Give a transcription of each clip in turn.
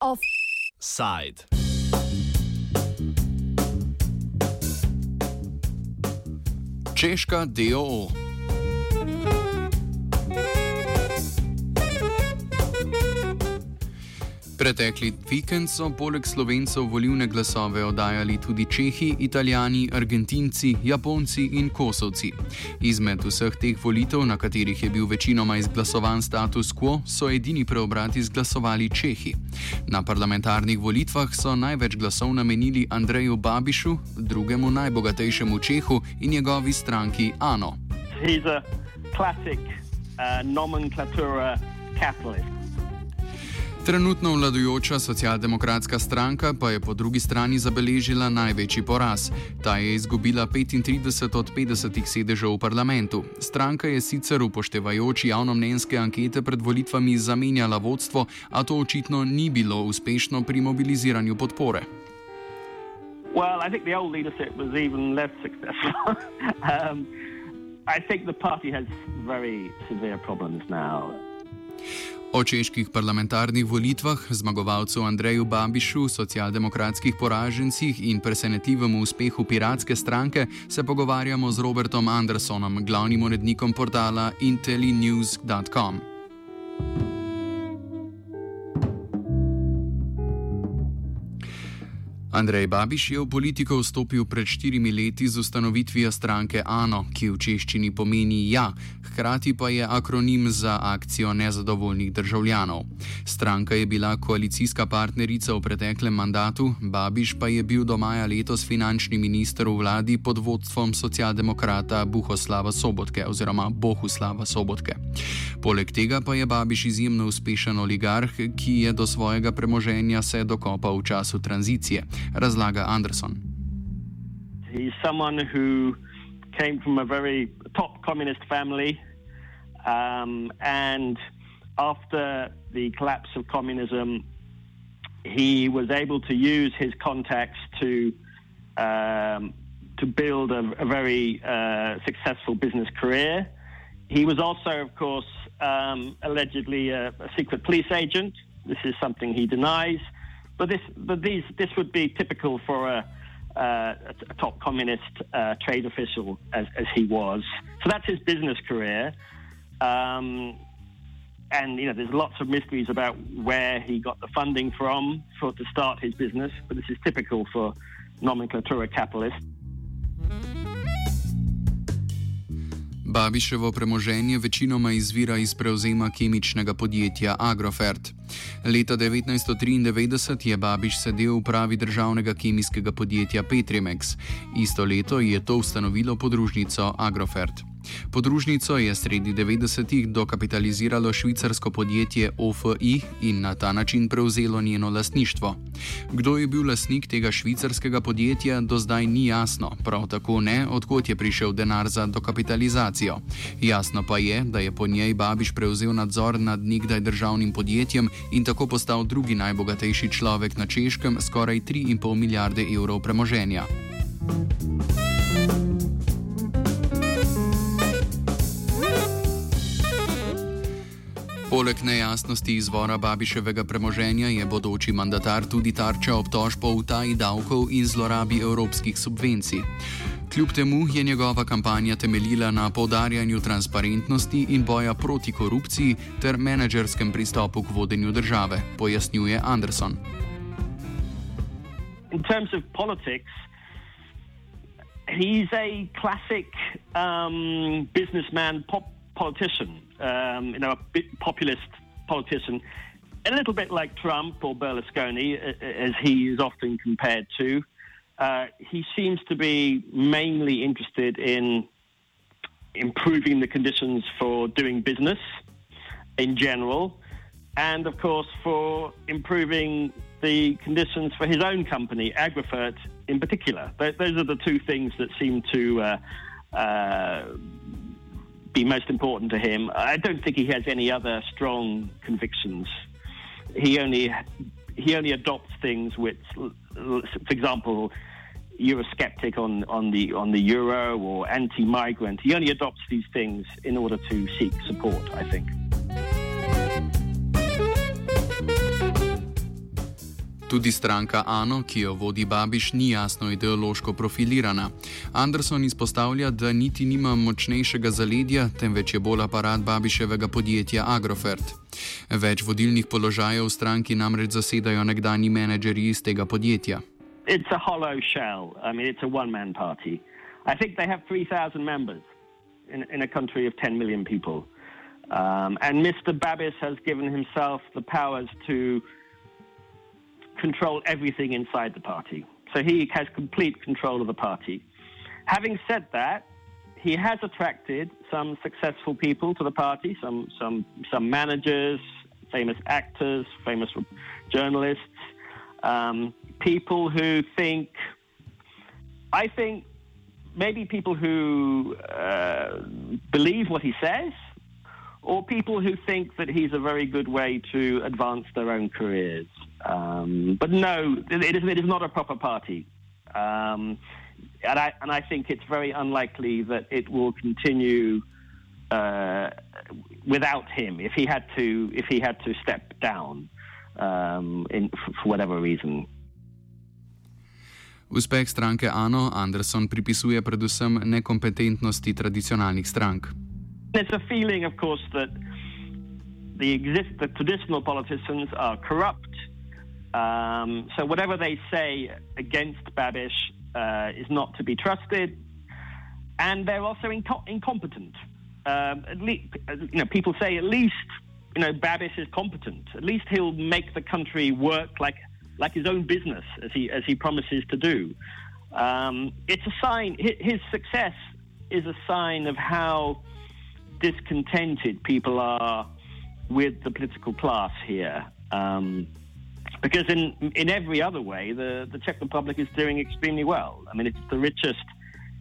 Offside. Češka DOO. Pretekli vikend so poleg slovencev volivne glasove oddajali tudi Čehi, Italijani, Argentinci, Japonci in Kosovci. Izmed vseh teh volitev, na katerih je bil večinoma izglasovan status quo, so edini preobrat izglasovali Čehi. Na parlamentarnih volitvah so največ glasov namenili Andreju Babišu, drugemu najbogatejšemu Čehu in njegovi stranki Ano. He's a classic uh, nomenclatura capitalist. Trenutno vladajoča socialdemokratska stranka pa je po drugi strani zabeležila največji poraz. Ta je izgubila 35 od 50 sedežev v parlamentu. Stranka je sicer upoštevajoč javnomnenjske ankete pred volitvami zamenjala vodstvo, a to očitno ni bilo uspešno pri mobiliziranju podpore. Well, I think the old leadership was even less successful. um, I think the party has very severe problems now. O čeških parlamentarnih volitvah, zmagovalcu Andreju Babišu, socialdemokratskih poražencih in presenetljivem uspehu piratske stranke se pogovarjamo z Robertom Andersonom, glavnim urednikom portala intelinews.com. Andrej Babiš je v politiko vstopil pred štirimi leti z ustanovitvijo stranke ANO, ki v češčini pomeni ja, hkrati pa je akronim za akcijo nezadovoljnih državljanov. Stranka je bila koalicijska partnerica v preteklem mandatu, Babiš pa je bil do maja letos finančni minister v vladi pod vodstvom socialdemokrata Buhoslava Sobotke oziroma Bohuslava Sobotke. Poleg tega pa je Babiš izjemno uspešen oligarh, ki je do svojega premoženja se dokopal v času tranzicije. Razlaga Anderson. He's someone who came from a very top communist family, um, and after the collapse of communism, he was able to use his contacts to um, to build a, a very uh, successful business career. He was also, of course, um, allegedly a, a secret police agent. This is something he denies. But this, but these, this would be typical for a, uh, a top communist uh, trade official as, as, he was. So that's his business career. Um, and you know, there's lots of mysteries about where he got the funding from for to start his business. But this is typical for nomenclatura capitalists. Babiševo premoženje večinoma izvira iz prevzema kemičnega podjetja Agrofert. Leta 1993 je Babiš sedel v pravi državnega kemijskega podjetja Petrimex. Isto leto je to ustanovilo podružnico Agrofert. Podružnico je sredi 90-ih dokapitaliziralo švicarsko podjetje OFI in na ta način prevzelo njeno lastništvo. Kdo je bil lastnik tega švicarskega podjetja, do zdaj ni jasno, prav tako ne, odkot je prišel denar za dokapitalizacijo. Jasno pa je, da je po njej Babiš prevzel nadzor nad nekdaj državnim podjetjem in tako postal drugi najbogatejši človek na češkem, skoraj 3,5 milijarde evrov premoženja. Poleg nejasnosti izvora Babiševega premoženja je bodoči mandatar tudi tarča obtožb o utaji davkov in zlorabi evropskih subvencij. Kljub temu je njegova kampanja temeljila na poudarjanju transparentnosti in boja proti korupciji ter menedžerskem pristopu k vodenju države, pojasnjuje Anderson. In terms of politics, he's a classic um, businessman, pop politician. Um, you know, a populist politician, a little bit like Trump or Berlusconi, as he is often compared to. Uh, he seems to be mainly interested in improving the conditions for doing business in general, and of course for improving the conditions for his own company, Agrofert, in particular. Those are the two things that seem to uh, uh, be most important to him. I don't think he has any other strong convictions. He only he only adopts things which, for example, Eurosceptic on, on, the, on the euro or anti migrant. He only adopts these things in order to seek support, I think. Tudi stranka Ano, ki jo vodi Babiš, ni jasno ideološko profilirana. Anderson izpostavlja, da niti nima močnejšega zaledja, temveč je bolj aparat Babiševega podjetja Agrofert. Več vodilnih položajev v stranki namreč zasedajo nekdani menedžerji iz tega podjetja. It's a hollow shell. I mean, it's a one man party. I think they have 3,000 members in, in a country of 10 million people. Um, and Mr. Babis has given himself the powers to control everything inside the party. So he has complete control of the party. Having said that, he has attracted some successful people to the party, some some some managers, famous actors, famous journalists, um, people who think. I think maybe people who uh, believe what he says, or people who think that he's a very good way to advance their own careers. Um, but no, it is, it is not a proper party. Um, and, I, and I think it's very unlikely that it will continue uh, without him if he had to, if he had to step down um, in, for whatever reason. Uspeh stranke Ano Anderson pripisuje predvsem nekompetentnosti tradicionalnih strank. There's a feeling, of course, that the, exist, the traditional politicians are corrupt Um, so whatever they say against Babis uh, is not to be trusted, and they're also inco- incompetent. Um, at you know, people say at least you know Babis is competent. At least he'll make the country work like like his own business, as he as he promises to do. Um, it's a sign. His success is a sign of how discontented people are with the political class here. Um, because in in every other way, the, the Czech Republic is doing extremely well. I mean, it's the richest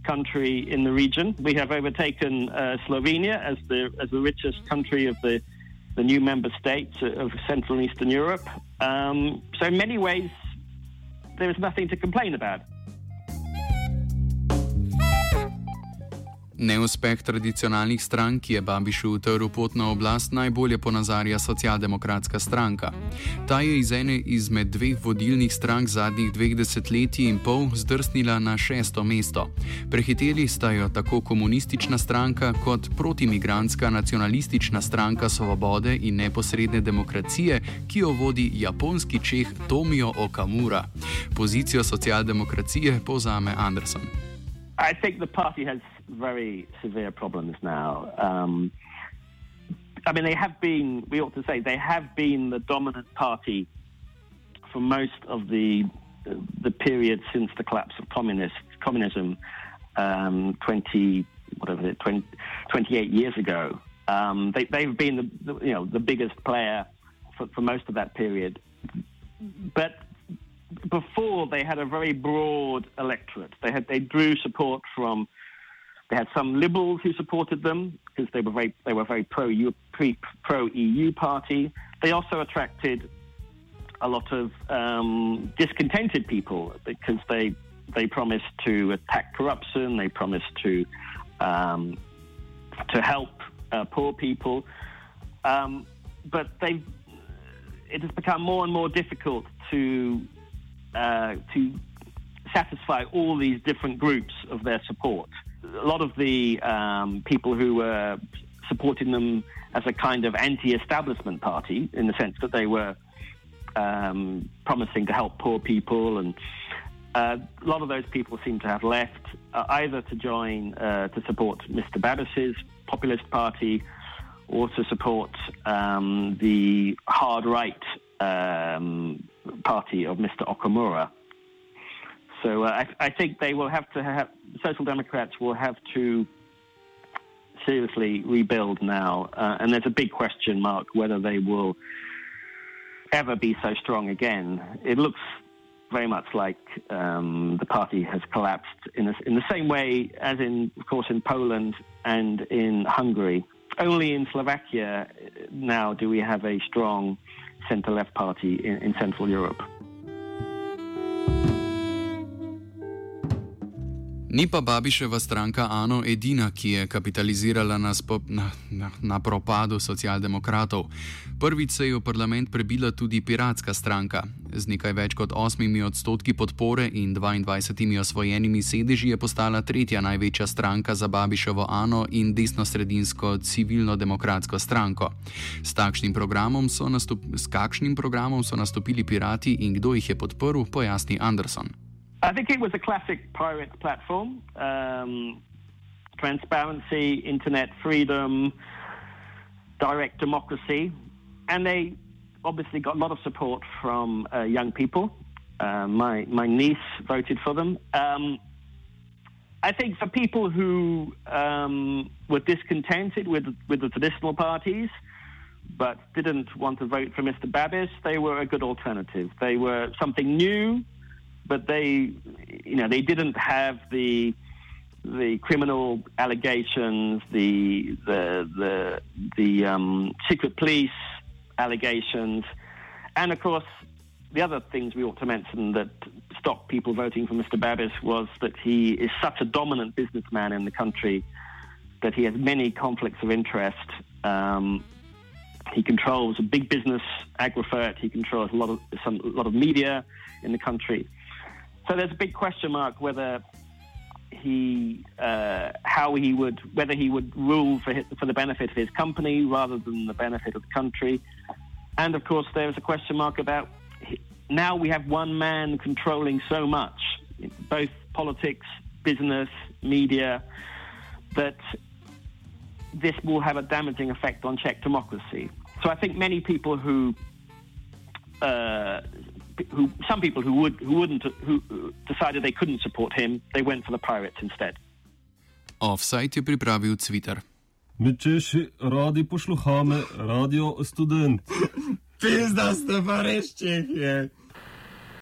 country in the region. We have overtaken uh, Slovenia as the as the richest country of the the new member states of Central and Eastern Europe. Um, so, in many ways, there is nothing to complain about. Neuspeh tradicionalnih strank, ki je Babišu utrl pot na oblast, najbolje ponazarja socialdemokratska stranka. Ta je iz ene izmed dveh vodilnih strank zadnjih dveh desetletij in pol zdrsnila na šesto mesto. Prehiteli sta jo tako komunistična stranka kot protimigrantska nacionalistična stranka Svobode in neposredne demokracije, ki jo vodi japonski čeh Tomio Okamura. Pozicijo socialdemokracije povzame Anderson. I think the party has very severe problems now. Um, I mean, they have been, we ought to say, they have been the dominant party for most of the the period since the collapse of communist communism um, 20 whatever it 20, 28 years ago um, they, they've been the, the, you know the biggest player for, for most of that period but before they had a very broad electorate they had they drew support from they had some liberals who supported them because they were very they were very pro pro EU party. They also attracted a lot of um, discontented people because they they promised to attack corruption. They promised to um, to help uh, poor people, um, but they it has become more and more difficult to uh, to satisfy all these different groups of their support a lot of the um, people who were supporting them as a kind of anti-establishment party, in the sense that they were um, promising to help poor people, and uh, a lot of those people seem to have left uh, either to join uh, to support Mr. Babis's populist party or to support um, the hard right um, party of Mr. Okamura. So uh, I, I, think they will have to have social democrats will have to seriously rebuild now, uh, and there's a big question mark whether they will ever be so strong again. It looks very much like um, the party has collapsed in, a, in the same way as in, of course, in Poland and in Hungary. Only in Slovakia now do we have a strong centre-left party in, in Central Europe. Ni pa Babiševa stranka Ano edina, ki je kapitalizirala na, na, na, na propadu socialdemokratov. Prvič se je v parlament prebila tudi piratska stranka. Z nekaj več kot 8 odstotki podpore in 22 osvojenimi sedeži je postala tretja največja stranka za Babiševo Ano in desno-sredinsko civilno-demokratsko stranko. S, programom nastup, s kakšnim programom so nastopili pirati in kdo jih je podprl, pojasni Anderson. I think it was a classic pirate platform. Um, transparency, internet freedom, direct democracy. And they obviously got a lot of support from uh, young people. Uh, my, my niece voted for them. Um, I think for people who um, were discontented with, with the traditional parties, but didn't want to vote for Mr. Babis, they were a good alternative. They were something new, but they, you know, they didn't have the the criminal allegations, the the the the um, secret police allegations, and of course, the other things we ought to mention that stopped people voting for Mr. Babis was that he is such a dominant businessman in the country that he has many conflicts of interest. Um, he controls a big business, Agrofert. He controls a lot of some a lot of media in the country. So there's a big question mark whether he, uh, how he would, whether he would rule for his, for the benefit of his company rather than the benefit of the country. And of course, there's a question mark about now we have one man controlling so much, both politics, business, media, that this will have a damaging effect on Czech democracy. So I think many people who uh, who some people who would who wouldn't who decided they couldn't support him, they went for the pirates instead. Offsite je pripravil Twitter. Mi češi radi posluhame radio student. Pizda ste pa res čehje.